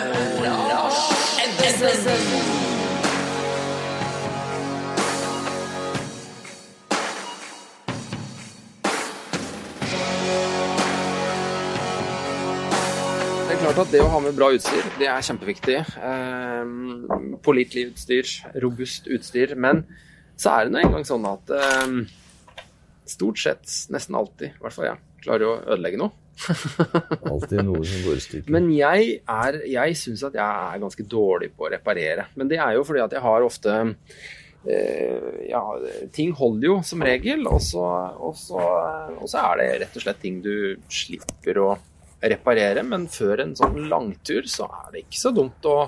Det er klart at det å ha med bra utstyr, det er kjempeviktig. Eh, Pålitelig utstyr, robust utstyr. Men så er det nå engang sånn at eh, stort sett, nesten alltid, i hvert fall jeg, klarer å ødelegge noe. Alltid noe som går i stykker. Men jeg, er, jeg syns at jeg er ganske dårlig på å reparere. Men det er jo fordi at jeg har ofte eh, Ja, ting holder jo som regel, og så, og, så, og så er det rett og slett ting du slipper å reparere. Men før en sånn langtur så er det ikke så dumt å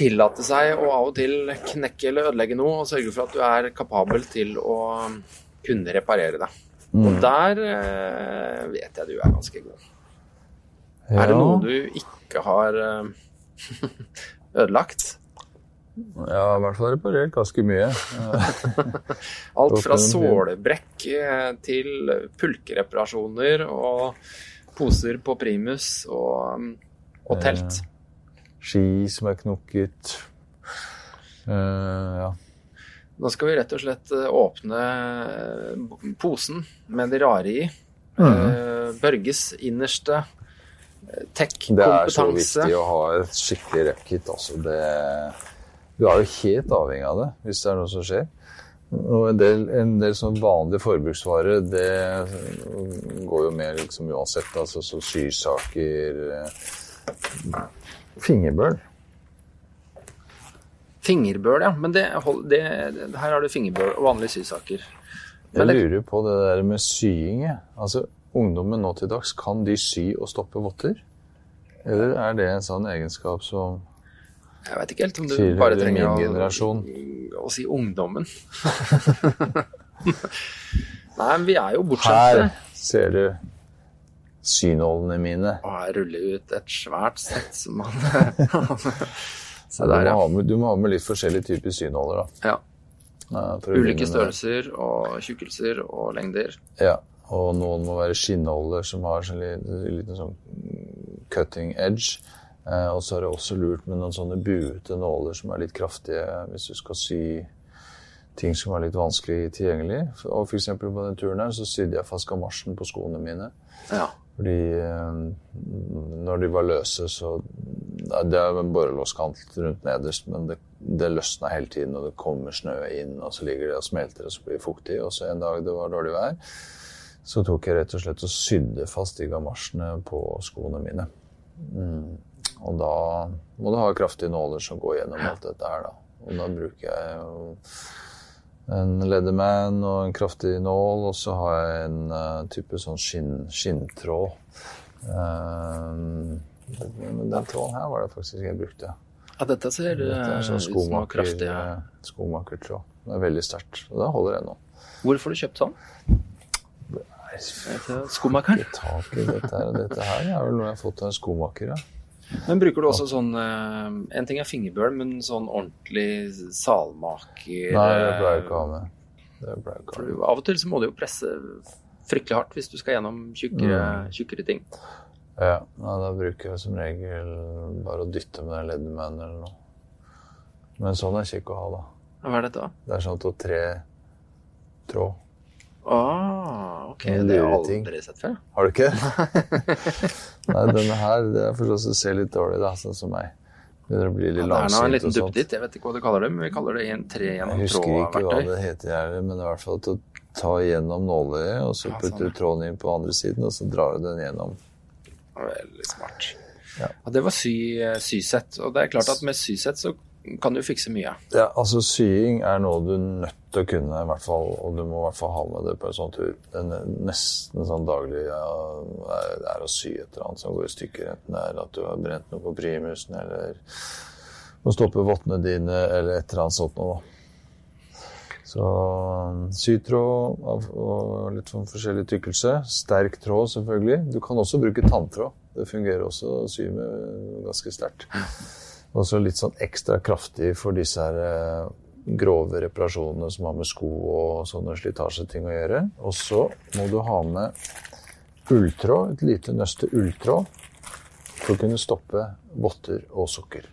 tillate seg å av og til knekke eller ødelegge noe, og sørge for at du er kapabel til å kunne reparere det. Og der eh, vet jeg du er ganske god. Er det noe du ikke har eh, ødelagt? Ja, i hvert fall reparert ganske mye. Alt fra sålebrekk eh, til pulkereparasjoner og poser på primus og, og telt. Ski som er knukket. Eh, ja. Nå skal vi rett og slett eh, åpne eh, posen med det rare i. Mhm. Eh, Børges innerste tech-kompetanse. Det er så viktig å ha et skikkelig rep-kit. Altså det, du er jo helt avhengig av det hvis det er noe som skjer. Og en del, en del sånn vanlige forbruksvarer, det går jo med liksom uansett. Altså så sysaker Fingerbøl. Fingerbøl, ja. Men det, det, her har du fingerbøl og vanlige sysaker. Men jeg lurer på det der med sying. Altså, Ungdommen nå til dags, kan de sy og stoppe votter? Eller er det en sånn egenskap som jeg vet ikke helt om du bare trenger å, å si ungdommen. Nei, men vi er jo bortskjemte. Her ser du synålene mine. Og her ruller ut et svært sett som man Se Du der, må, ja. med, du må ha med litt forskjellige typer synåler. da. ja. Ja, Ulike størrelser og tjukkelser og lengder. Ja, og noen må være skinnåler som har en liten, liten sånn cutting edge. Eh, og så er det også lurt med noen sånne buete nåler som er litt kraftige hvis du skal sy ting som er litt vanskelig tilgjengelig. Og eksempel på den turen her så sydde jeg fast gamasjen på skoene mine. Ja. Fordi eh, når de var løse, så Det er en borrelåskant rundt nederst, men det, det løsna hele tiden, og det kommer snø inn, og så ligger det og smelter, og så blir det fuktig. Og så en dag det var dårlig vær, så tok jeg rett og slett og sydde fast de gamasjene på skoene mine. Mm. Og da må du ha kraftige nåler som går gjennom alt dette her, da. Og da bruker jeg en Leatherman og en kraftig nål, og så har jeg en uh, type sånn skinn, skinntråd. Men den tråden her var det faktisk jeg brukte. ja, dette ser Dette er eh, sånn ut som noe skomaker, kraftig. Ja. eh, skomakertråd. Det er veldig sterkt. Og det holder ennå. Hvorfor har du kjøpt sånn? Skomakeren? Dette. Dette her er vel noe jeg har fått av en skomaker, ja. Men bruker du også sånn eh, En ting er fingerbøl, men sånn ordentlig salmaker Nei, det pleier jeg eh, ikke å ha med. For av og til så må du jo presse fryktelig hardt hvis du skal gjennom tjukkere, Mm. tjukkere ting. Ja, nei, da bruker jeg som regel bare å dytte med den Leatherman eller noe. Men sånn er kjekk å ha, da. Hva er dette? Det er sånn to-tre tråd. Ah, ok. Det har jeg aldri sett før. Har du ikke? Nei, denne her det er for oss som ser litt dårlig, da, sånn som meg. Begynner å bli Ja, litt det er nå en liten duppeditt. Jeg vet ikke hva du kaller det, men vi kaller det en tre Jeg husker ikke hva det heter, jeg, men det er i hvert fall til å ta gjennom nåløyet, og så Ja, putter sånn, du tråden inn på andre siden, og så drar du den gjennom. Veldig smart. Ja. Ja, det var sy, sysett. Og det er klart at med sysett så kan du fikse mye. Ja, altså sying er noe du er nødt til å kunne, i hvert fall, og du må i hvert fall ha med det på en sånn tur. Er nesten sånn daglig ja, det er å sy et eller annet som går i stykker, enten det er at du har brent noe på primusen, eller må stoppe vottene dine, eller et eller annet sånt noe. Så sytråd av og litt sånn forskjellig tykkelse. Sterk tråd, selvfølgelig. Du kan også bruke tanntråd. Det fungerer også å sy med ganske sterkt. Og så litt sånn ekstra kraftig for disse her eh, grove reparasjonene som har med sko og sånne slitasjeting å gjøre. Og så må du ha med ulltråd, et lite nøste ulltråd, for å kunne stoppe votter og sokker.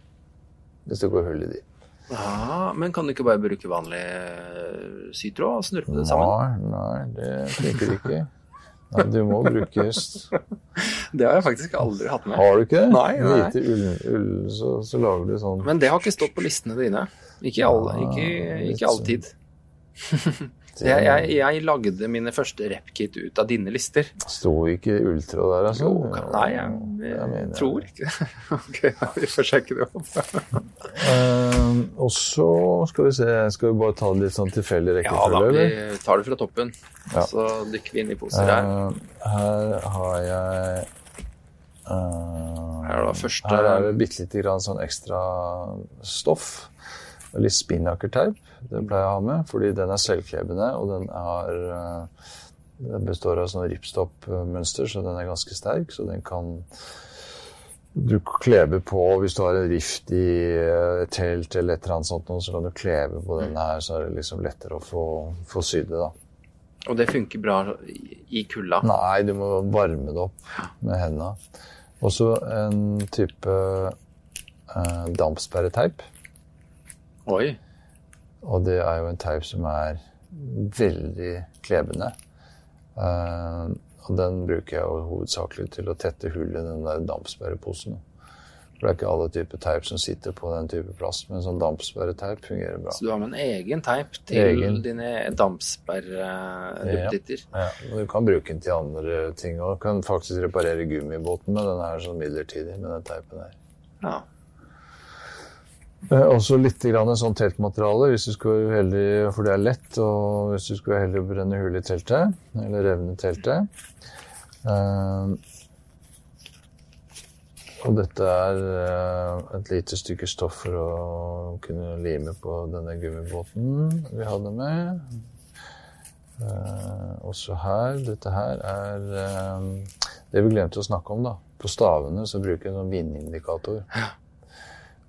Hvis det går hull i de. Ja, Men kan du ikke bare bruke vanlig eh, sytråd og snurpe det sammen? Nei, nei, det funker ikke. Nei, du må bruke Det har jeg faktisk aldri hatt med. Har du ikke det? Nei, nei. Lite ull, ull så, så lager du sånn Men det har ikke stått på listene dine. Ikke, alle, ikke, ikke alltid. Jeg, jeg, jeg lagde mine første rep-kit ut av dine lister. Sto ikke Ultra der, altså? Jo, kan, nei, jeg, Jeg mener- tror ikke det. Ok, ja, vi får sjekke det opp. Eh, og så skal vi se, skal vi bare ta det litt sånn tilfeldig Ja da, vi tar det fra toppen. Ja. Så dykker vi inn i poser her. Uh, her har jeg uh, Her er da første- Her er det bitte lite grann sånn ekstra stoff. Litt spinnakerteip. Det pleier jeg å ha med, fordi den er selvklebende, og den er eh, Den består av sånn ripstop-mønster, så den er ganske sterk, så den kan du kleber på hvis du har en rift i eh, et telt eller et eller annet sånt, så kan du klebe på denne her, så er det liksom lettere å få, få sydd det, da. Og det funker bra i- kulda. Nei, du må varme det opp med hendene. Og så en type eh, dampsperreteip. Oi. Og det er jo en teip som er veldig klebende. Uh, og den bruker jeg jo hovedsakelig til å tette hull i den der dampsperreposen. For det er ikke alle typer teip som sitter på den type plast, men sånn dampsperreteip fungerer bra. Så du har med en egen teip til Egen. dine dampsperreduppditter? Ja, og du kan bruke den til andre ting og kan faktisk reparere gummibåten med den her sånn midlertidig med den teipen her. Ja. Eh, også litt grann sånn teltmateriale, hvis du skulle være for det er lett, og hvis du skulle være å brenne hull i teltet, eller revne teltet. Eh, og dette er eh, et lite stykke stoff for å kunne lime på denne gummibåten vi hadde med. Også her, dette her er det vi glemte å snakke om da. På stavene så bruker jeg en sånn vindindikator.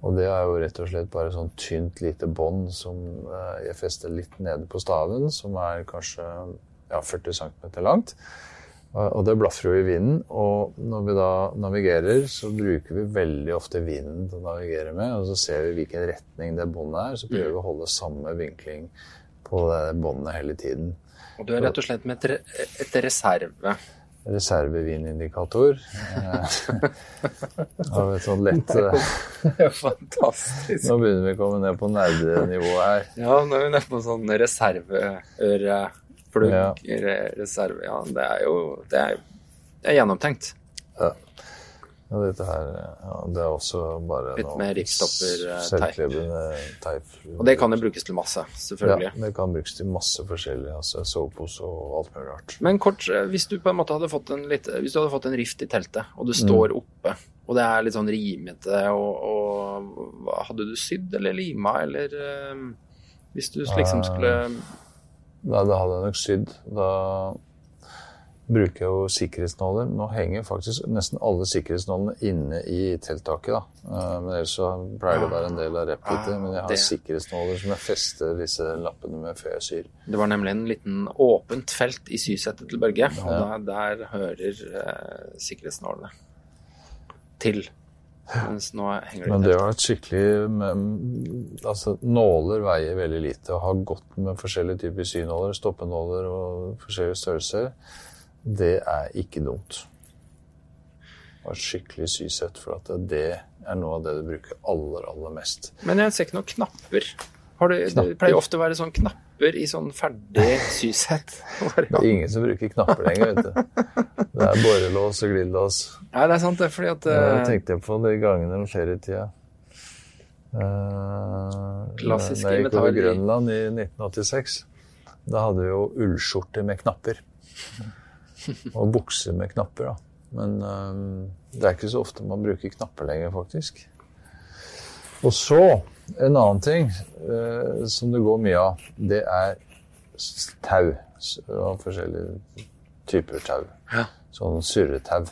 Og det er jo rett og slett bare sånn tynt lite bånd som eh, jeg fester litt nede på staven, som er kanskje ja, 40 cm langt. Og det blaffer jo i vinden. Og når vi da navigerer, så bruker vi veldig ofte vinden til å navigere med. Og så ser vi hvilken retning det båndet er, så prøver vi å holde samme vinkling på det båndet hele tiden. Og du er rett og slett med et reserve. Reservevinindikator. Av et sånt lett eh, fantastisk. Nå begynner vi å komme ned på nerdenivået her. Ja, nå er vi nede på sånn reserveøreplugg. Ja. Reserve, ja, det er jo det er, det er gjennomtenkt. Og dette her ja, det er også bare Litt noe med ripstopper, eh. Og det kan jo brukes til masse, selvfølgelig. Ja, det kan brukes til masse forskjellig. altså Sovepose og alt mulig rart. Men kort, eh, hvis du på en måte hadde fått en, litt, hvis du hadde fått en rift i teltet, og du Mm. står oppe, og det er litt sånn rimete, og, og hadde du sydd eller lima, eller eh, hvis du liksom skulle Nei, det hadde jeg nok sydd. Da bruker jeg jo sikkerhetsnåler. Nå henger faktisk nesten alle sikkerhetsnålene inne i telttaket. da. Eh, Men ellers så pleier det å være en del av repkittet. Ah, Men jeg har det. sikkerhetsnåler som jeg fester disse lappene med før jeg syr. Det var nemlig en liten åpent felt i sysettet til Børge, og Ja. der, der hører eh, sikkerhetsnålene til. Mens nå henger de Men det var et skikkelig med, Altså, nåler veier veldig lite. og har godt med forskjellige typer synåler, stoppenåler og forskjellige størrelser, det er ikke dumt. Og et skikkelig sysett, for at det er noe av det du bruker aller, aller mest. Men jeg ser ikke noen knapper. Har du, det pleier ofte å være sånn knapper i sånn ferdig sysett. Det er ingen som bruker knapper lenger, vet du. Det er borrelås og glidelås. Nei, det er sant, det. Fordi at Det uh... tenkte jeg på de gangene om ferietida. Uh, metaller Da jeg gikk over Grønland i 1986, da hadde vi jo ullskjorter med knapper. Og bukser med knapper, da. Men um, det er ikke så ofte man bruker knapper lenger, faktisk. Og så, en annen ting uh, som det går mye av, det er tau. Av forskjellige typer tau. Ja. Sånn surretau.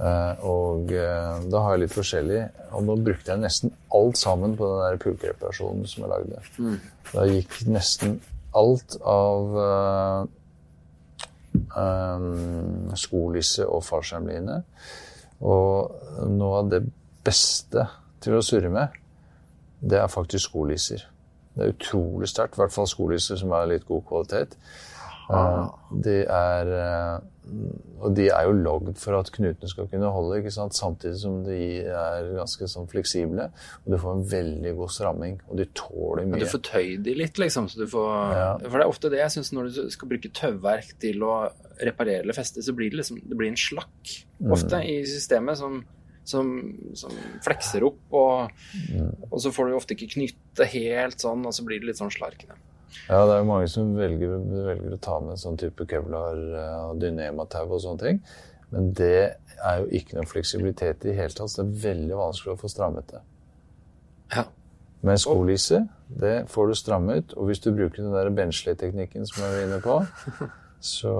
Uh, og uh, da har jeg litt forskjellig. Og nå brukte jeg nesten alt sammen på den der pulkereparasjonen som jeg lagde. Da gikk nesten alt av um, skolisse og fallskjermline. Og noe av det beste til å surre med, det er faktisk skolisser. Det er utrolig sterkt, i hvert fall skolisser som er litt god kvalitet. Uh, de er uh, Og de er jo lagd for at knutene skal kunne holde, samtidig som de er ganske sånn fleksible. Og du får en veldig god stramming, og de tåler mye. Men du får tøyd de litt, liksom? Så du får, Ja. For det er ofte det jeg syns når du skal bruke tauverk til å reparere eller feste, så blir det liksom det blir en slakk ofte i systemet som, som, som flekser opp, og, og så får du ofte ikke knytte helt sånn, og så blir det litt sånn slarkende. Ja, det er jo mange som velger, velger å ta med sånn type kevlar eh, og dynematau og sånne ting. Men det er jo ikke noe fleksibilitet i det hele tatt. Så det er veldig vanskelig å få strammet det. Ja. Men skolisse, det får du strammet. Og hvis du bruker den der Bensley-teknikken som jeg var inne på, så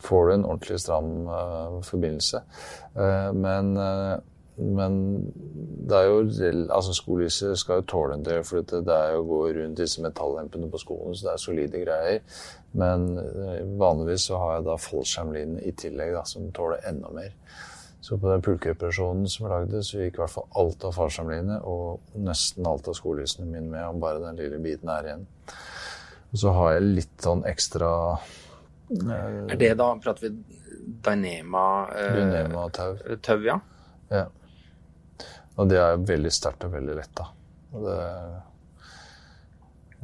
får du en ordentlig stram uh, forbindelse. Uh, men, eh, men det er jo Altså, skolisset skal jo tåle en del, for det, er jo å gå rundt disse metallempene på skoene, så det er solide greier. Men eh, vanligvis så har jeg da fallskjermlinje i tillegg, da, som tåler enda mer. Så på den pulkeoperasjonen som jeg lagde, så gikk i hvert fall alt av fallskjermlinje og nesten alt av skolissene mine med, og bare den lille biten er igjen. Og så har jeg litt sånn ekstra eh, Er det da prater vi Dynema eh, Dynema-tau. tau, ja? Ja. Og det er veldig sterkt og veldig letta. Og det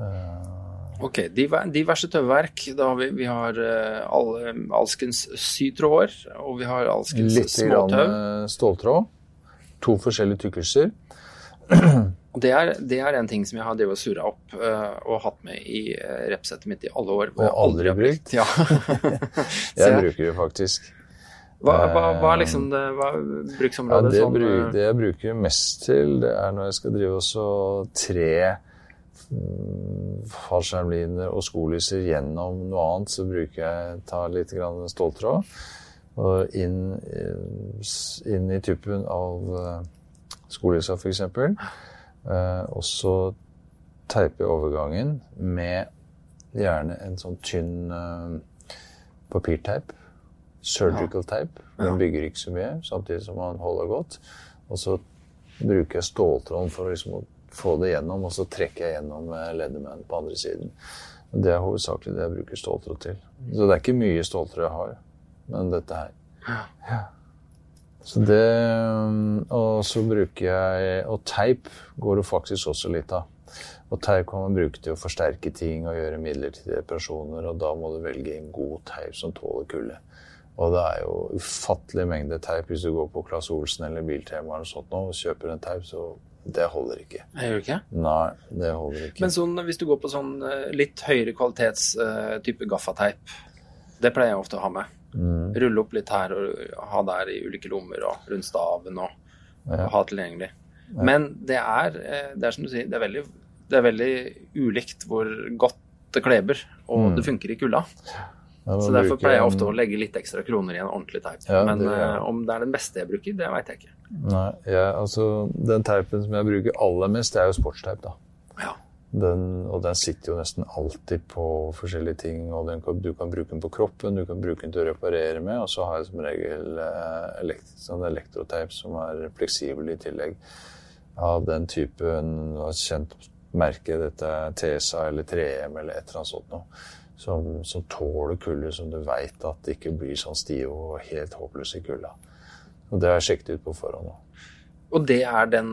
eh, Ok, diverse tøvverk. Da har vi, vi har eh, alle, alskens sytråder, og vi har alskens Litt grann småtau. eh, ståltråd. To forskjellige tykkelser. Det er, det er en ting som jeg har drevet og surra opp og hatt med i uh, repsettet mitt i alle år. hvor Og aldri, aldri brukt. Ja. Jeg jeg- bruker det faktisk. Hva, hva, hva er liksom det hva bruksområdet? Ja, det, sånn, bru, eh, det jeg bruker mest til, det er når jeg skal drive også tre mm, fallskjermliner og skolyser gjennom noe annet, så bruker jeg ta litt grann ståltråd og inn, s- inn i tuppen av skolysa f.eks. Og så teiper jeg overgangen med gjerne en sånn tynn eh, papirteip. Surgical tape. Den bygger ikke så mye, samtidig som man holder godt. Og så bruker jeg ståltråden for liksom å få det gjennom, og så trekker jeg gjennom med på andre siden. Det er hovedsakelig det jeg bruker ståltråd til. Så det er ikke mye ståltråd jeg har, men dette her. Ja. Så det Og så bruker jeg Og teip går det faktisk også litt av. Og teip kan man bruke til å forsterke ting og gjøre midlertidige reparasjoner, og da må du velge en god teip som tåler kulde. Og det er jo ufattelig mengde teip hvis du går på Claes Olsen eller Biltema eller sånt nå, og kjøper en teip, så det holder ikke. Jeg gjør ikke. Nei, det holder ikke. Men sånn, hvis du går på sånn eh, litt høyere kvalitets uh, type gaffateip, det pleier jeg ofte å ha med. Mm. Rulle opp litt her og ha der i ulike lommer og rundt staven og, Ja. og ha tilgjengelig. Men det er, eh, det er som du sier, det er veldig, det er veldig ulikt hvor godt det kleber, og Mm. det funker i kulda. Ja, Så derfor pleier jeg ofte å legge litt ekstra kroner i en ordentlig teip. Ja, Men det ja. eh, om det er den beste jeg bruker, det veit jeg ikke. Nei, jeg, altså, den teipen som jeg bruker aller mest, det er jo sportsteip, da. Ja. Den, og den sitter jo nesten alltid på forskjellige ting. og den kan, Du kan bruke den på kroppen, du kan bruke den til å reparere med. Og så har jeg som regel eh, elekt, sånn elektroteip som er fleksibel i tillegg. Av den typen kjent merke, dette er TSA eller 3M eller et eller annet sånt noe. Som, som tåler kulde, som du veit at det ikke blir sånn stive og helt håpløse i kulda. Og det har jeg sjekket ut på forhånd. nå. Og det er den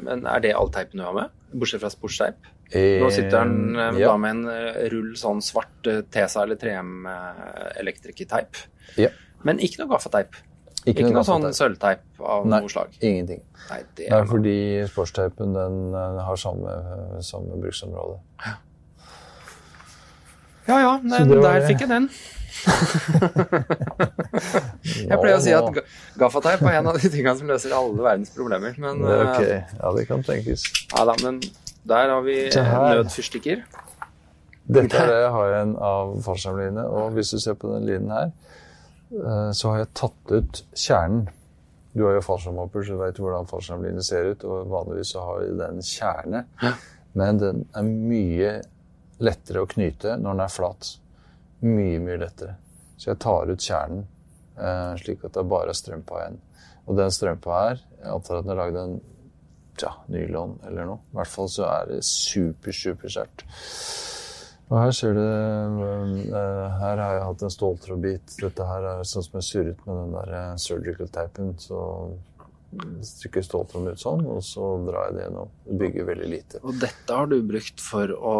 Men er det all teipen du har med? Bortsett fra sportsteip? Nå sitter den eh, Eh, ja. da med en eh, rull sånn svart eh, TESA eller 3M eh, elektrikerteip. Ja. Men ikke noe gaffateip. Ikke, noe noe sånn sølvteip av Nei. noe slag. Ingenting. Nei, det Nei, er fordi sportsteipen den har samme, samme bruksområde. Ja ja, men det var der fikk jeg den. jeg pleier å si at gaffateip er en av de tingene som løser alle verdens problemer. Men, eh, ok. Ja, det kan tenkes. ja, da, men der har vi nødfyrstikker. Dette er det jeg har igjen av fallskjermlinene. og hvis du ser på den linjen her, eh, så har jeg tatt ut kjernen. Du har jo fallskjermhopper, så du vet hvordan fallskjermline ser ut, og vanligvis så har den kjerne, men den er mye lettere å knyte når den er flat. Mye, mye lettere. Så jeg tar ut kjernen eh, slik at det bare er strømpa igjen. Og den strømpa her, jeg antar at den er lagd av ja, nylon eller noe. I hvert fall så er det super, super sterkt. Og her ser du eh, Her har jeg hatt en ståltrådbit. Dette her er sånn som jeg surret med den der eh, surgical tapen. Så stykker ståltråd ut sånn, og så drar jeg det gjennom. Det bygger veldig lite. Og dette har du brukt for å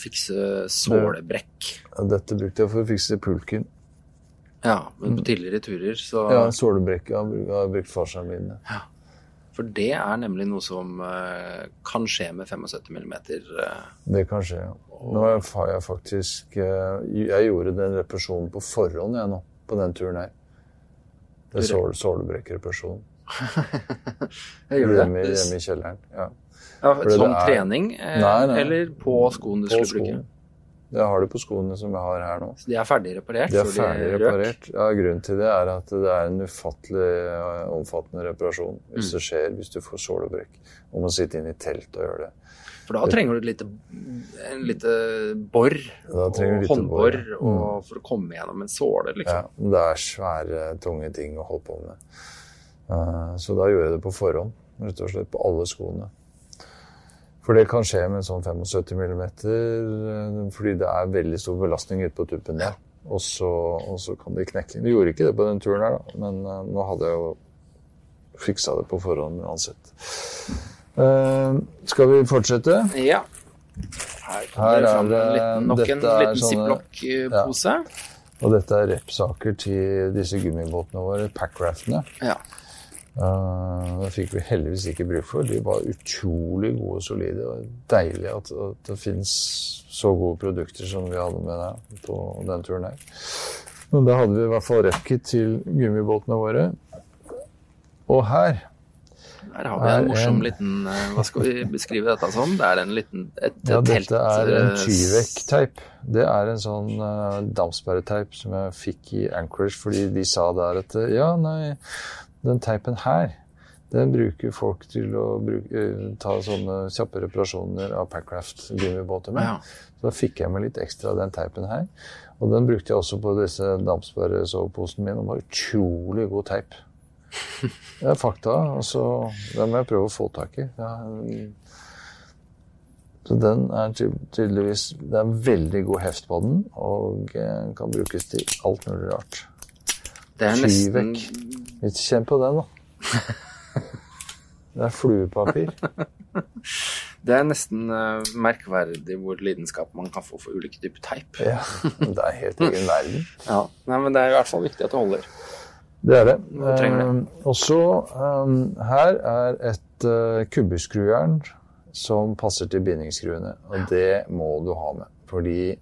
fikse sålebrekk. Dette brukte jeg for å fikse pulken. Ja, men på tidligere turer så Ja, sålebrekket har jeg brukt farsene mine. Ja. For det er nemlig noe som uh, kan skje med 75 mm. Uh, Det kan skje, ja. Nå har jeg faktisk uh, Jeg gjorde den reparasjonen på forhånd, jeg nå. På den turen her. Det er sål, sålebrekkreparasjon. Jeg gjør det. Hjemme, hjemme i kjelleren. Ja. Ja, som er- trening, eh, Nei, nei. eller på skoene du På skulle bruke? Det har det på skoene som jeg har her nå. Så de er ferdig reparert? De er ferdig røk? reparert. Ja, Grunnen til det er at det er en ufattelig eh, omfattende reparasjon hvis Mm. det skjer hvis du får sålebrekk. Og må sitte inne i telt og gjøre det. For da trenger du et lite, en lite bor Da og lite håndbor bor, ja. mm. for å komme gjennom en såle, liksom. Ja, det er svære, tunge ting å holde på med. Eh, Så da gjør jeg det på forhånd, rett og slett på alle skoene. For det kan skje med en sånn 75 mm, eh, fordi det er veldig stor belastning ute på tuppen der. Og så, og så kan det knekke. Vi gjorde ikke det på den turen her, da, men eh, nå hadde jeg jo fiksa det på forhånd uansett. Uh, skal vi fortsette? Ja. Her Her er det- liten, nok en liten ziplock-pose. Og dette er repsaker til disse gummibåtene våre, packraftene. Ja. Uh, det fikk vi heldigvis ikke bruk for. De var utrolig gode og solide. og deilig at, at det finnes så gode produkter som vi hadde med deg på den turen her. Men da hadde vi i hvert fall repkit til gummibåtene våre. Og her Her har vi en morsom en- liten eh, Hva skal vi beskrive dette som? Det er en liten et, Ja, dette er en eh, Tyvek-teip. Det er en sånn uh, dampsperreteip som jeg fikk i Anchorage fordi de sa der at ja, nei, den teipen her, den bruker folk til å bruke, uh, ta sånne kjappe reparasjoner av Packraft-gummibåter med. Ja. Så da fikk jeg med litt ekstra av den teipen her. Og den brukte jeg også på disse dampsperresoveposene mine. Den var utrolig god teip. Det er fakta. og så Den må jeg prøve å få tak i. Ja, så den er tydeligvis Det er veldig god heft på den, og eh, kan brukes til alt mulig rart. Det er nesten Ikke Kjenn på den, da. Det er fluepapir. Det er nesten uh, merkverdig hvor lidenskap man kan få for ulike typer teip. Ja, det er helt egen verden. Ja. Nei, men det er i hvert fall viktig at det holder. Det er det. Det. Um, og så eh, Her er et uh, kubbeskrujern som passer til bindingsskruene. Og det må du ha med. Fordi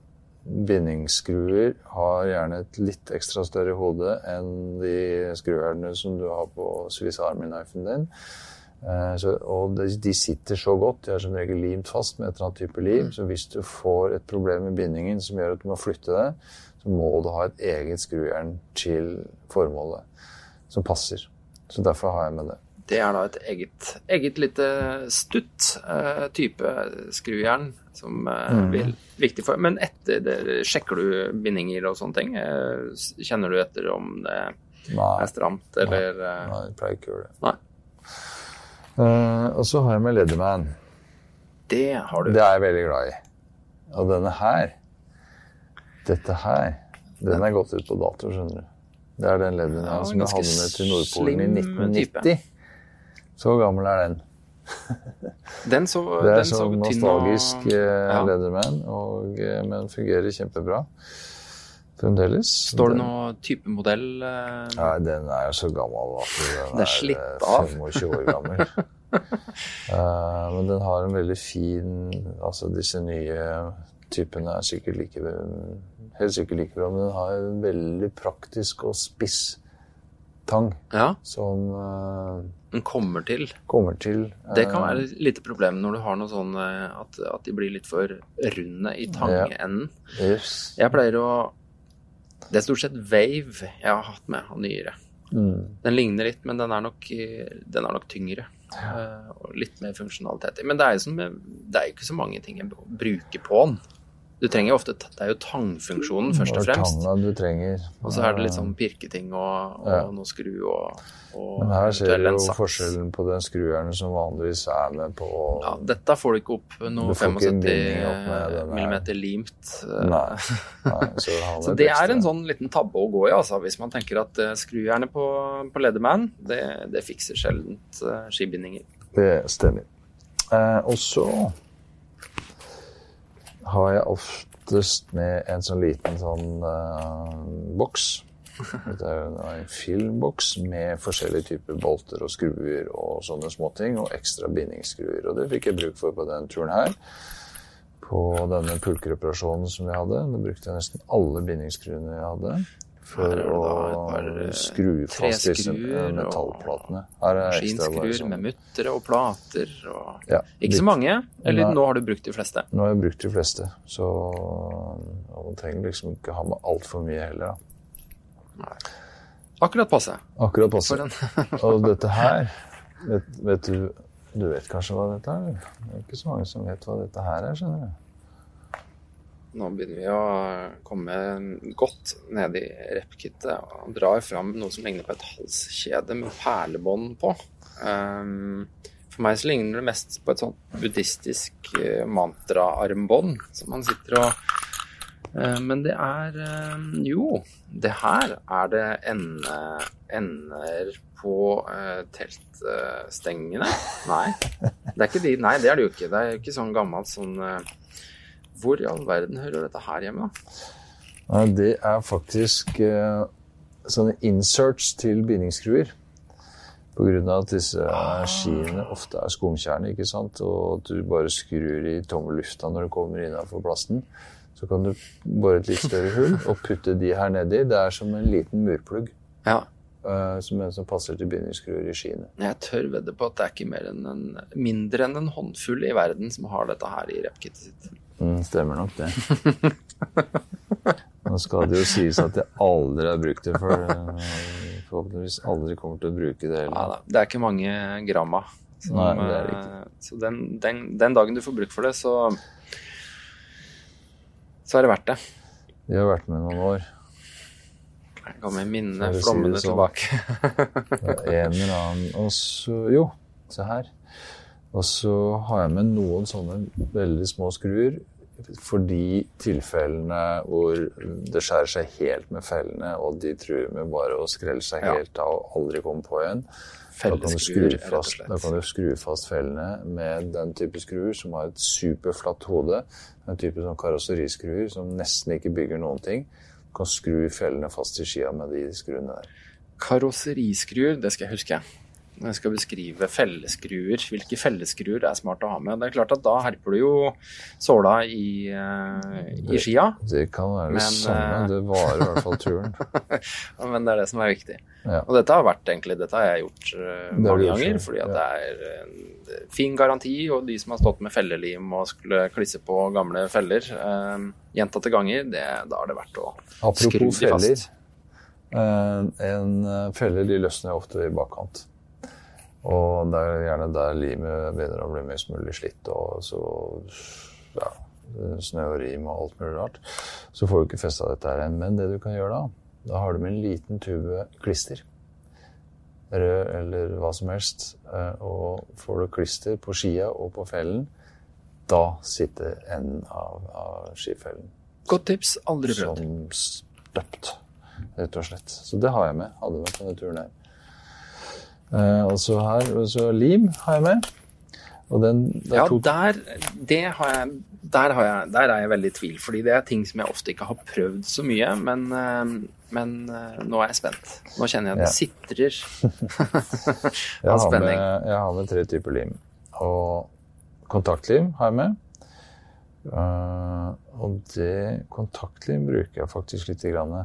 bindingsskruer har gjerne et litt ekstra større hode enn de skruerne som du har på Swiss Army knifen din. Eh, Så, og de, de sitter så godt, de er som regel limt fast med et eller annet type lim. Så hvis du får et problem med bindingen som gjør at du må flytte det, så må du ha et eget skrujern til formålet som passer. Så derfor har jeg med det. Det er da et eget, eget lite stutt uh, type skrujern som uh, Mhm. vil viktig for Men etter det, sjekker du bindinger og sånne ting? Uh, kjenner du etter om det Nei, er stramt, eller eh, nei jeg pleier ikke å gjøre det. Nei. Eh, og så har jeg med Leatherman. Det har du. Det er jeg veldig glad i. Og denne her, dette her, den er gått ut på dato, skjønner du. Det er den Leatherman Ja, som jeg hadde med til Nordpolen i slim type. 1990. Så gammel er den. Den så, Det er den så sånn nostalgisk eh, ja. Leatherman, og, eh, men fungerer kjempebra fremdeles. Står det noe type modell? eh, Nei, den er jo så gammel at den Det er slitt av. 25 år gammel. uh, men den har en veldig fin Altså disse nye typene er sikkert like helt sikkert like bra, men den har en veldig praktisk og spiss tang Ja, som eh, den kommer til. kommer til Det kan eh, være et lite problem når du har noe sånn eh, at, at de blir litt for runde i tangenden. yes. Jeg pleier å Det er stort sett Wave jeg har hatt med av nyere. Mm. Den ligner litt, men den er nok, den er nok tyngre. Ja. Og litt mer funksjonalitet. Men det er jo som, det er jo ikke så mange ting jeg bruker på den. Du trenger ofte Det er jo tangfunksjonen, først og fremst. tanga du trenger. Og så er det litt sånn pirketing og, og Ja. noe skru og, og Men her ser du jo forskjellen på den skrueren som vanligvis er med på Ja, dette får du ikke opp noe Du får ikke en 75 binding opp millimeter limt. eh, Nei. Nei, så Så det er en sånn liten tabbe å gå i, altså, hvis man tenker at uh, skrujernet på, på Leatherman, det, det fikser sjeldent uh, skibindinger. Det stemmer. Eh, og så har jeg oftest med en sånn liten sånn uh, boks. Dette er en filmboks med forskjellige typer bolter og skruer og sånne småting, og ekstra bindingsskruer. Og det fikk jeg bruk for på den turen her. På denne pulkeroperasjonen som vi hadde. Da brukte jeg nesten alle bindingsskruene jeg hadde. For å par, eh, skru fast disse metallplatene. Er Maskinskruer med muttere og plater og ja, Ikke så mange, eller Nei. nå har du brukt de fleste. Nå har jeg brukt de fleste, så man trenger liksom ikke ha med altfor mye heller. Da. Akkurat passe. Akkurat passe. Og dette her vet, vet du Du vet kanskje hva dette er? Det er ikke så mange som vet hva dette her er, skjønner du. Nå begynner vi å komme godt ned i repkittet og drar fram noe som ligner på et halskjede med perlebånd på. Um, for meg så ligner det mest på et sånt buddhistisk mantraarmbånd mantra-armbånd som man sitter og eh, Men det er eh, Jo, det her er det ende, ender på uh, teltstengene. Nei, det er ikke de. Nei, det er det jo ikke. Det er jo ikke sånn gammelt sånn eh, hvor i all verden hører dette her hjemme. Nei, det er faktisk eh, sånne inserts til bindingsskruer. Av at disse skiene ofte er skumkjerne, ikke sant? og at du bare skrur i tomme lufta når du kommer innenfor plasten. Så kan du bore et litt større hull og putte de her nedi. Det er som en liten murplugg Ja. eh, som, en som passer til bindingsskruer i skiene. Jeg tør vedde på at det er ikke mer enn en, mindre enn en håndfull i verden som har dette her i repkittet sitt. Mm, stemmer nok det. Nå skal det jo sies at jeg aldri har brukt det før. eh, Forhåpentligvis aldri kommer til å bruke det heller. Ja, Det er ikke mange gramma. Som, Nei, det er eh, Så den, den, den dagen du får bruk for det, så så er det verdt det. Vi har vært med noen år. Jeg kan med minne For si sånn. tilbake. En eller annen Og så Jo, se her. Og så har jeg med noen sånne veldig små skruer for de tilfellene hvor det skjærer seg helt med fellene, og de truer med bare å skrelle seg helt av og aldri komme på igjen. Da kan, du skru fast, da kan du skru fast fellene med den type skruer som har et superflatt hode. En type sånn karosseriskruer som nesten ikke bygger noen ting. Du kan skru fellene fast i skia med de skruene der. Karosseriskruer, det skal jeg huske. Når jeg skal beskrive felleskruer, hvilke felleskruer det er smart å ha med. Det er klart at da herper du jo såla i, eh, i skia, Det kan være det samme. eh, Det varer i hvert fall turen. men det er det som er viktig. Ja. Og dette har vært egentlig, dette har jeg gjort eh, mange ganger, fordi at ja. det er en fin garanti, og de som har stått med fellelim og skulle klisse på gamle feller eh, gjentatte ganger, det, da er det verdt å skru Apropos de feller. Apropos feller. En felle de løsner ofte i bakkant. Og det er gjerne der limet begynner å bli mest mulig slitt, og så ja, snø og rim og alt mulig rart. Så får du ikke festa dette her igjen. Men det du kan gjøre da, da har du med en liten tube klister. Rød eller hva som helst. eh, Og får du klister på skia og på fellen, da sitter enden av, av skifellen Godt tips, aldri prøvd. som støpt, rett og slett. Så det har jeg med. Hadde med på denne turen her. Eh, og så her, og så lim har jeg med. Og den, det er Ja, to, der, det har jeg, der, har jeg, der er jeg veldig i tvil, fordi det er ting som jeg ofte ikke har prøvd så mye. Men, eh, men eh, nå er jeg spent. Nå kjenner jeg at det sitrer av har med, jeg har med tre typer lim. Og kontaktlim har jeg med. Eh, og det kontaktlim bruker jeg faktisk lite grann.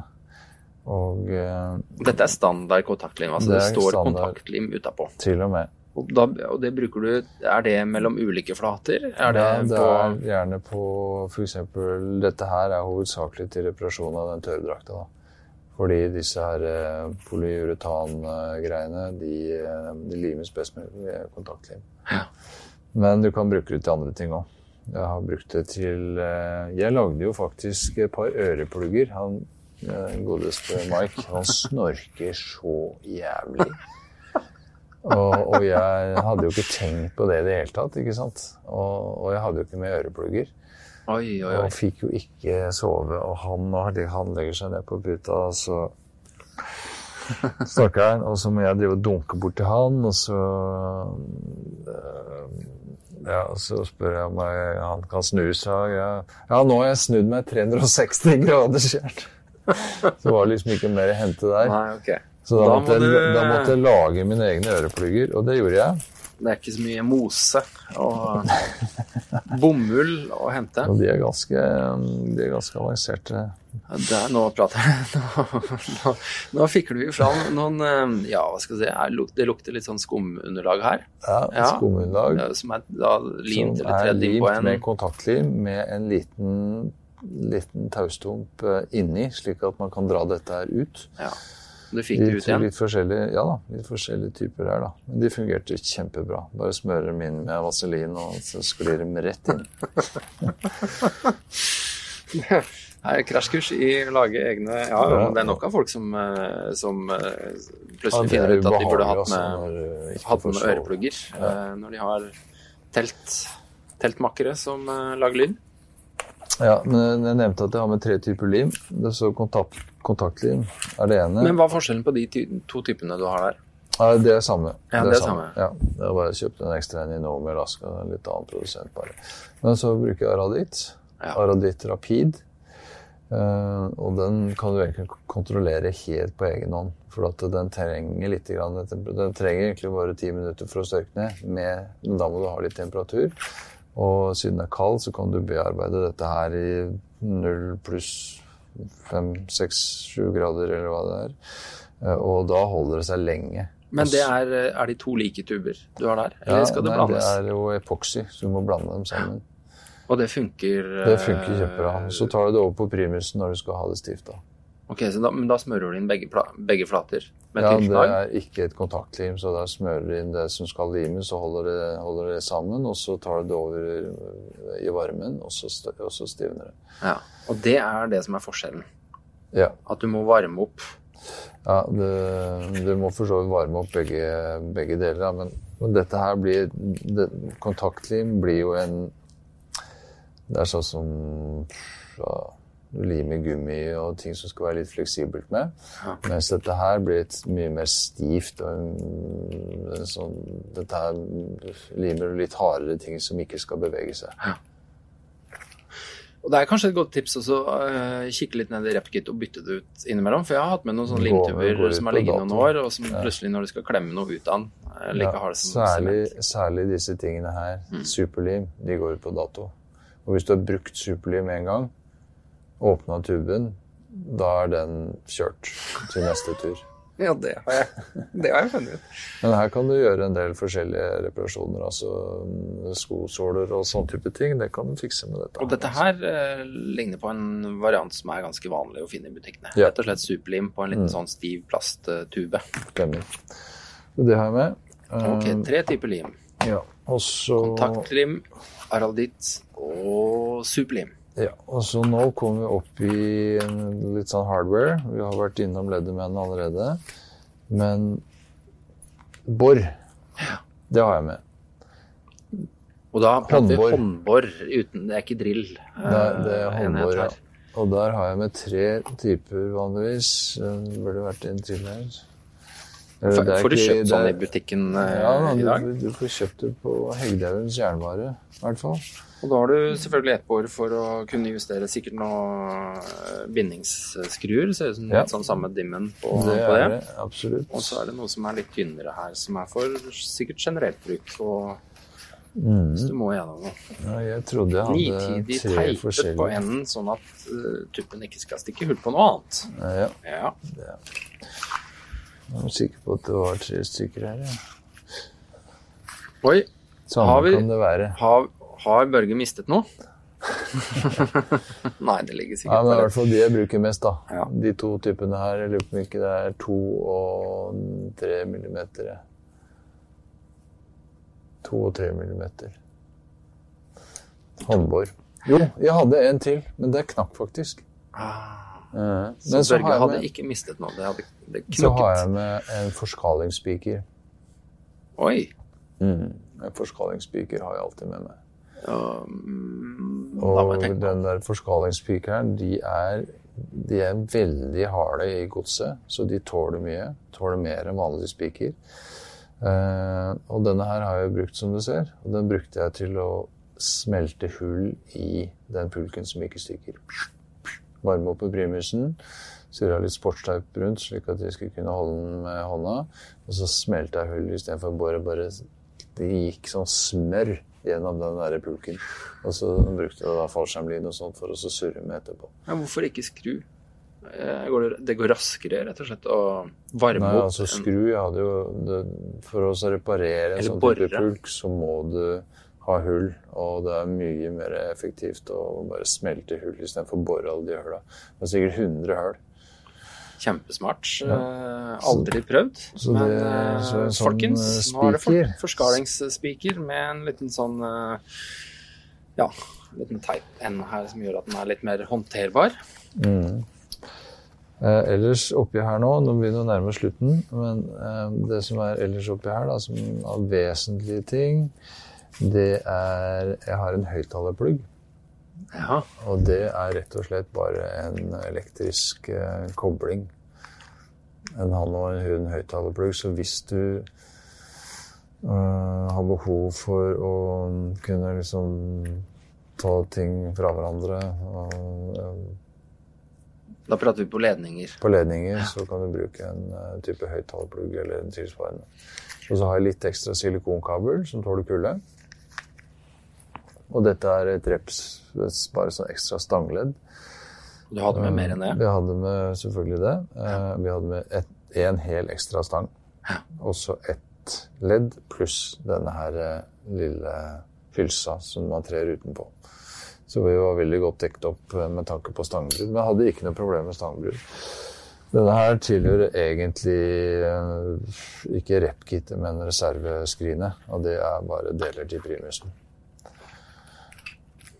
Og eh, Dette er standard kontaktlim. altså Det Det, står standard. kontaktlim utapå. til og med Og, da, og det bruker du Er det mellom ulike flater? Er det, ja, det på er gjerne på f.eks. Dette her er hovedsakelig til reparasjon av den tørrdrakta. Fordi disse her eh, polyuretan-greiene, de, eh, de limes best med kontaktlim. Ja. Men du kan bruke det til andre ting òg. Jeg har brukt det til Jeg lagde jo faktisk et par øreplugger. Han godeste Mike, han snorker så jævlig. Og, og jeg hadde jo ikke tenkt på det i det hele tatt, ikke sant. Og, og jeg hadde jo ikke med øreplugger. Oi, oi, oi. Og fikk jo ikke sove. Og han, han legger seg ned på puta, så snakker han, og så må jeg drive og dunke bort til han, og så øh, Ja, og så spør jeg om jeg, han kan snu seg. Ja, ja, nå har jeg snudd meg 360 grader selv. Så var det liksom ikke mer å hente der. Nei, okay. Så da, Da måtte, må jeg, du- da måtte jeg lage mine egne øreplugger, og det gjorde jeg. Det er ikke så mye mose og bomull å hente. Og de er ganske, de er ganske avanserte. Ja, Der, nå prater jeg. Nå, nå, nå du jo fram noen eh, Ja, hva skal jeg si er, Det lukter litt sånn skumunderlag her. Ja, Ja. Skumunderlag. Som er da limt som eller er tredd inn på limt en med kontaktlim med en liten, liten taustump eh, inni, slik at man kan dra dette her ut. Ja. Du fikk det ut igjen? litt forskjellige, ja da, litt forskjellige typer her da. Men de fungerte kjempebra. Bare smører dem inn med vaselin, og så sklir dem rett inn. Her er krasjkurs i å lage egne Ja, det er nok av folk som, eh, som eh, plutselig er finner ut at de burde hatt altså, med, du ikke hatt med øreplugger når de har telt, teltmakkere som lager lyd. Ja, men jeg nevnte at jeg har med tre typer lim. Det så kontakt, kontaktlim er det ene. Men hva er forskjellen på de to typene du har der? Ja, det er samme. Ja, det er samme. Ja, jeg har bare kjøpt en ekstra en i Nome Alaska, en litt annen produsent bare. Men så bruker jeg Aradit. Ja. Aradit Rapid. Eh, og den kan du egentlig kontrollere helt på egen hånd. For at den trenger litt grann, Den trenger egentlig bare ti minutter for å størkne, med, men da må du ha litt temperatur. Og siden det er kald, så kan du bearbeide dette her i null pluss fem, seks, sju grader, eller hva det er. Eh, og da holder det seg lenge. Men det er, eh, er de to like tuber du har der? Eller skal det nei, blandes? Det er jo epoxy, så du må blande dem sammen. Og det funker Det funker eh, kjempebra. Så tar du det over på primusen når du skal ha det stivt. da. Ok, så da, Men da smører du inn begge, begge flater med Ja, det er ikke et kontaktlim, så der smører du inn det som skal limes, så holder det, holder det sammen, og så tar du det over i varmen, og så, og så stivner det. Ja. Og det er det som er forskjellen. Ja, At du må varme opp. ja det, du må for så vidt varme opp begge, begge deler, da, men, men dette her blir det, Kontaktlim blir jo en Det er sånn som ja, du limer gummi og ting som skal være litt fleksibelt med. Ja. Mens dette her blir et mye mer stivt og sånn Dette her limer litt hardere ting som ikke skal bevege seg. Og det er kanskje et godt tips også å uh, kikke litt ned i RepKit og bytte det ut innimellom. For jeg har hatt med noen sånne limtuber som har ligget noen år, og som plutselig når du skal klemme noe ut av den, eh, like Ja, har det som særlig, sement. særlig disse tingene her. Mm. Superlim, de går ut på dato. Og hvis du har brukt superlim en gang, åpna tuben, da er den kjørt til neste tur. Ja, det har jeg, det har jeg funnet ut. Men her kan du gjøre en del forskjellige reparasjoner, altså mm, skosåler og sånn type ting. Det kan du fikse med dette. Og dette her eh, ligner på en variant som er ganske vanlig å finne i butikkene. Ja. Rett og slett superlim på en liten sånn stiv plasttube. Stemmer. Det har jeg med. Ok, Eh, tre typer lim. ja. Og så Kontaktlim, aralditt og superlim. Ja, og så nå kommer vi opp i litt sånn hardware. Vi har vært innom Leatherman allerede. Men bor, det har jeg med. Og da prater vi Håndbor. uten Det er ikke drill. Det, det er eh, håndbor, ja. Og der har jeg med tre typer vanligvis. Det burde vært en til her. Får er får du kjøpt sånn i butikken eh, Ja, i dag? du, du får kjøpt det på Hegdehaugens jernvare, i hvert fall. Og da har du selvfølgelig ett år for å kunne justere sikkert noen eh, bindingsskruer. Ser ut som Ja. litt sånn samme dimmen på Det på det. er det, absolutt. Og så er det noe som er litt tynnere her, som er for sikkert generelt bruk. Og Mm. hvis du må gjennom noe. Ja, jeg trodde jeg hadde Nitidig tre teipet på enden, sånn at uh, tuppen ikke skal stikke hull på noe annet. Ja, Ja. jeg var sikker på at det var tre stykker her. Ja. Oi, Sånn Har vi- kan det være. har, har Børge mistet noe? Nei, det ligger Ja, det men i hvert fall de jeg bruker mest, da. Ja. De to typene her. Jeg lurer på om ikke det er to og tre millimeter. To og tre millimeter. Håndbor. Jo, jeg hadde en til, men det knakk faktisk. Ah, Eh, så så Børge hadde med, ikke mistet noe. Det hadde det så har jeg med en forskalingsspiker. Oi. Mm. En forskalingsspiker har jeg alltid med meg. Mm, må Og på den der forskalingspikeren, de er, de er veldig harde i godset, så de tåler mye. Tåler mer enn vanlige spiker. Eh, og denne her har jeg brukt, som du ser. Og den brukte jeg til å smelte hull i den pulken som ikke stykker. Varme opp i primusen. Surra litt sportsteip rundt, slik at jeg skulle kunne holde den med hånda. Og så smelte jeg hull istedenfor å bore. Bare, det gikk sånn smør gjennom den der pulken. Og så brukte jeg da fallskjermlin og sånt for å surre med etterpå. Ja, hvorfor ikke skru? Eh, Går det, det går raskere, rett og slett, å varme Nei, opp altså skru jeg hadde jo det, For å reparere en sånn type pulk, så må du ha hull. Og det er mye mer effektivt å bare smelte hull istedenfor å bore alle de hulla. Det er sikkert 100 hull. Kjempesmart. Eh, aldri prøvd. Så Men det- eh, så sånn, folkens, speaker. nå er det for, forskalingsspiker med en liten sånn eh, Ja, en liten teip ende her som gjør at den er litt mer håndterbar. Eh, ellers oppi her nå, nå begynner vi å nærme oss slutten, men eh, det som er ellers oppi her, da, som av vesentlige ting, det er Jeg har en høyttalerplugg. Ja. Og det er rett og slett bare en elektrisk eh, kobling. En han og en hun høyttalerplugg. Så hvis du eh, har behov for å kunne liksom ta ting fra hverandre og, eh, Da prater vi på ledninger. på ledninger, så kan du bruke en eh, type høyttalerplugg eller en tilsvarende. Og så har jeg litt ekstra silikonkabel som tåler kulde. Og dette er et reps, bare sånn ekstra stangledd. Du hadde med mer enn det? Vi hadde med selvfølgelig det. Eh, Vi hadde med et, en hel ekstra stang. Og så ett ledd pluss denne her eh, lille hylsa som man trer utenpå. Så vi var veldig godt dekket opp eh, med tanke på stangbrudd. Men jeg hadde ikke noe problem med stangbrudd. Denne her tilhører egentlig ikke repkittet, men reserveskrinet. Og det er bare deler til primusen.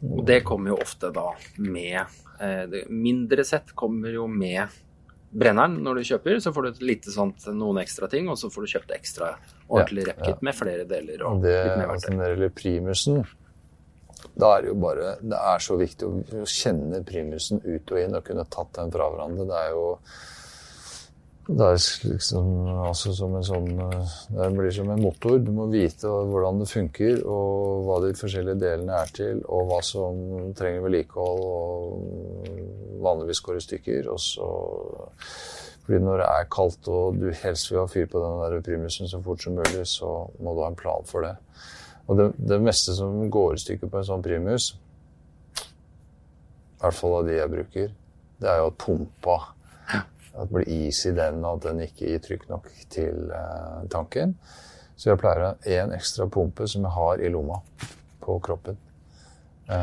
Og det kommer jo ofte da med eh, Mindre sett kommer jo med brenneren når du kjøper. Så får du litt lite sånt, noen ekstra ting, og så får du kjøpt ekstra ordentlig Ja, repkit med flere deler Og det, litt mer verktøy. når det gjelder primusen, da er det jo bare Det er så viktig å, å kjenne primusen ut og inn og kunne tatt den fra hverandre. Det er jo det er liksom altså som en sånn eh, Det blir som en motor. Du må vite hvordan det funker, og hva de forskjellige delene er til, og hva som trenger vedlikehold og vanligvis går i stykker. Og så fordi når det er kaldt og du helst vil ha fyr på den der primusen så fort som mulig, så må du ha en plan for det. Og det, det meste som går i stykker på en sånn primus, i hvert fall av de jeg bruker, det er jo at pumpa At det blir is i den, og at den ikke gir trykk nok til eh, tanken. Så jeg pleier å ha én ekstra pumpe som jeg har i lomma på kroppen. Eh,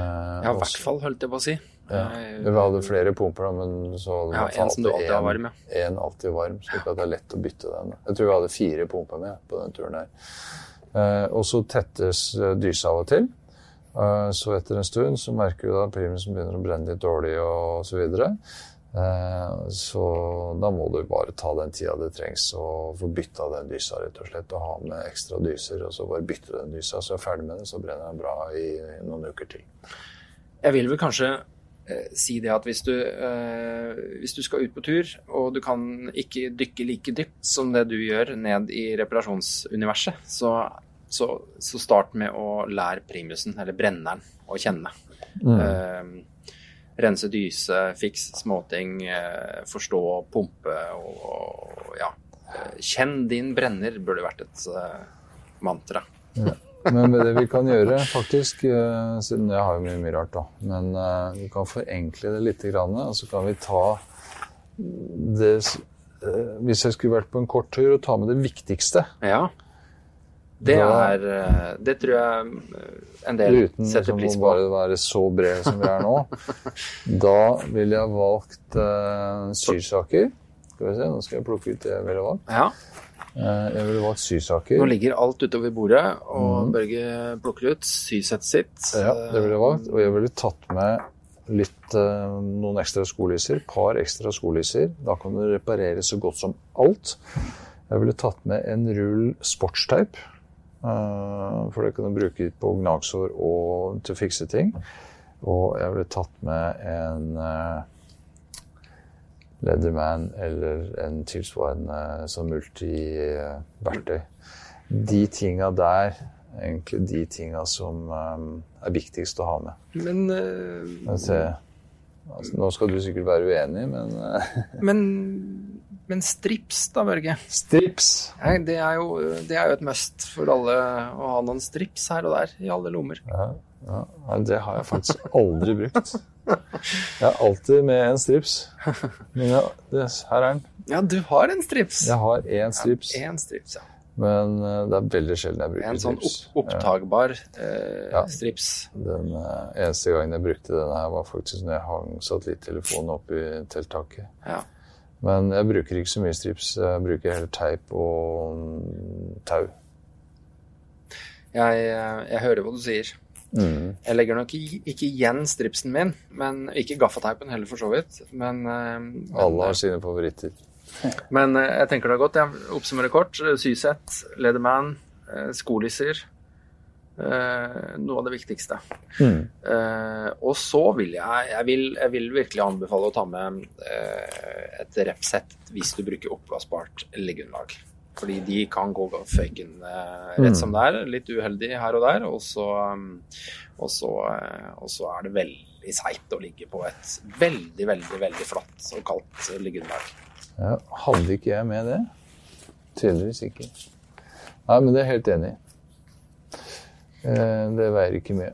Ja, i hvert fall, holdt jeg på å si. ja. Eh, Vi hadde flere pumper, da, men så hadde Ja, en som du alltid har varm, ja. En alltid varm, slik at det er lett å bytte den. Jeg tror vi hadde fire pumper med på den turen. Eh, og så tettes eh, dysa av og til. Eh, så etter en stund så merker du da primusen begynner å brenne litt dårlig og så videre. Eh, så da må du bare ta den tida det trengs og få bytta den dysa, rett og slett. Og ha med ekstra dyser, og så bare bytte den dysa. Så er jeg ferdig med den, så brenner den bra i noen uker til. Jeg vil vel kanskje eh, si det at hvis du, eh, hvis du skal ut på tur, og du kan ikke dykke like dypt som det du gjør ned i reparasjonsuniverset, så, så, så start med å lære primusen, eller brenneren, å kjenne. Eh, rense dyse, fiks småting, eh, forstå pumpe og, ja. Eh, Kjenn din brenner burde vært et mantra. mantra. Men det vi kan gjøre, faktisk, eh, siden jeg har jo mye, mye rart, da, men eh, vi kan forenkle det litt, og så kan vi ta det eh, Hvis jeg skulle vært på en kort tur, og ta med det viktigste Ja. Det er eh, Det tror jeg eh, en del Uten setter liksom, pris på. Uten bare være så bred som vi er nå. da ville jeg valgt uh, syrsaker. Skal vi se, nå skal jeg plukke ut det jeg ville valgt. Ja. Uh, Jeg ville valgt sysaker. Nå ligger alt utover bordet, og Børge plukker ut sysettet sitt. Ja, det ville jeg valgt. Og jeg ville tatt med litt, uh, noen ekstra skolisser. par ekstra skolisser. Da kan du reparere så godt som alt. Jeg ville tatt med en rull sportsteip. Eh, For det kan du bruke på gnagsår og til å fikse ting. Og jeg ble tatt med en eh, Leatherman eller en tilsvarende sånn multiverktøy. De tinga der, egentlig de tinga som eh, er viktigst å ha med. Men, uh, altså, nå skal du sikkert være uenig, men eh, men, men strips da, Børge? strips! Ja, det, er jo, det er jo et must for alle å ha noen strips her og der, i alle lommer. Ja, ja, det har jeg faktisk aldri brukt. Jeg er alltid med en strips. Men ja, det, her er den. Ja, du har en strips. Jeg har én strips, En strips, ja. men eh, det er veldig sjelden jeg bruker En sånn strips. opp, opptagbar eh, Ja. strips. Den eh, eneste gangen jeg brukte denne her, var faktisk når jeg hang satellittelefonen opp i telttaket. Ja. Men jeg bruker ikke så mye strips. Jeg bruker heller teip og mm, tau. Jeg, eh, jeg hører hva du sier. Jeg legger nok ikke igjen stripsen min, men ikke gaffateipen heller, for så vidt. Men, eh, men, Alle har sine favoritter. men eh, jeg tenker det er godt. Jeg oppsummerer kort. Sysett, Lederman, eh, skolisser. Eh, Noe av det viktigste. Eh, og så vil jeg, jeg vil, jeg vil virkelig anbefale å ta med eh, et rep-sett hvis du bruker oppblåsbart liggeunderlag. Fordi de kan gå føggen rett som det er. Litt uheldig her og der. Og så, og så, og så er det veldig seigt å ligge på et veldig, veldig veldig flatt og kaldt liggeunderlag. Ja, hadde ikke jeg med det? Tydeligvis ikke. Nei, men det er jeg helt enig i. Eh, Det veier ikke mye.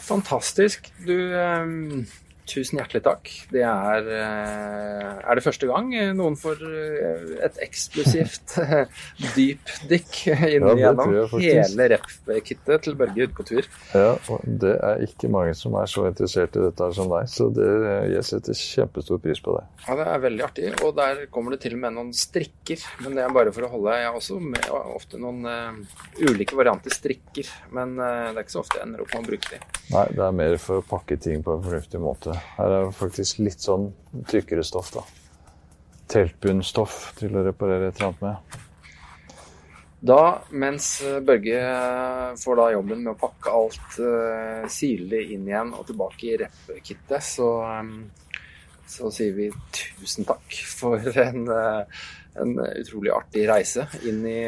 Fantastisk. Du, um, tusen hjertelig takk. Det er uh, Er det første gang noen får uh, et eksklusivt dypdykk inn Ja, hele rep-kittet til Børge ute på tur? Ja, det er ikke mange som er så interessert i dette som deg, så det, jeg setter kjempestor pris på det. Ja, Det er veldig artig. Og der kommer det til og med noen strikker. Men det er bare for å holde Jeg har også med ofte noen uh, ulike varianter strikker. Men uh, det er ikke så ofte jeg ender opp med å bruke de. Nei, det er mer for å pakke ting på en fornuftig måte. Her er faktisk litt sånn tykkere stoff, da. Teltbunnstoff til å reparere et eller annet med. Da, mens eh, Børge eh, får da jobben med å pakke alt uh, sirlig inn igjen og tilbake i reppekittet, så, eh, så sier vi tusen takk for en, eh, en utrolig artig reise inn i,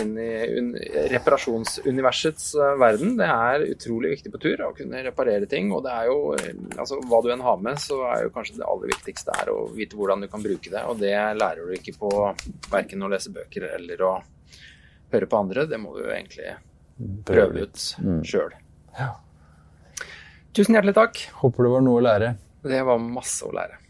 inn i un reparasjonsuniversets eh, verden. Det er utrolig viktig på tur å kunne reparere ting, og det er jo eh, altså hva du enn har med, så er jo kanskje det aller viktigste er å vite hvordan du kan bruke det, og det lærer du ikke på verken å lese bøker eller å høre på andre, det må du egentlig prøve ut sjøl. Ja. Tusen hjertelig takk. Håper det var noe å lære. Det var masse å lære.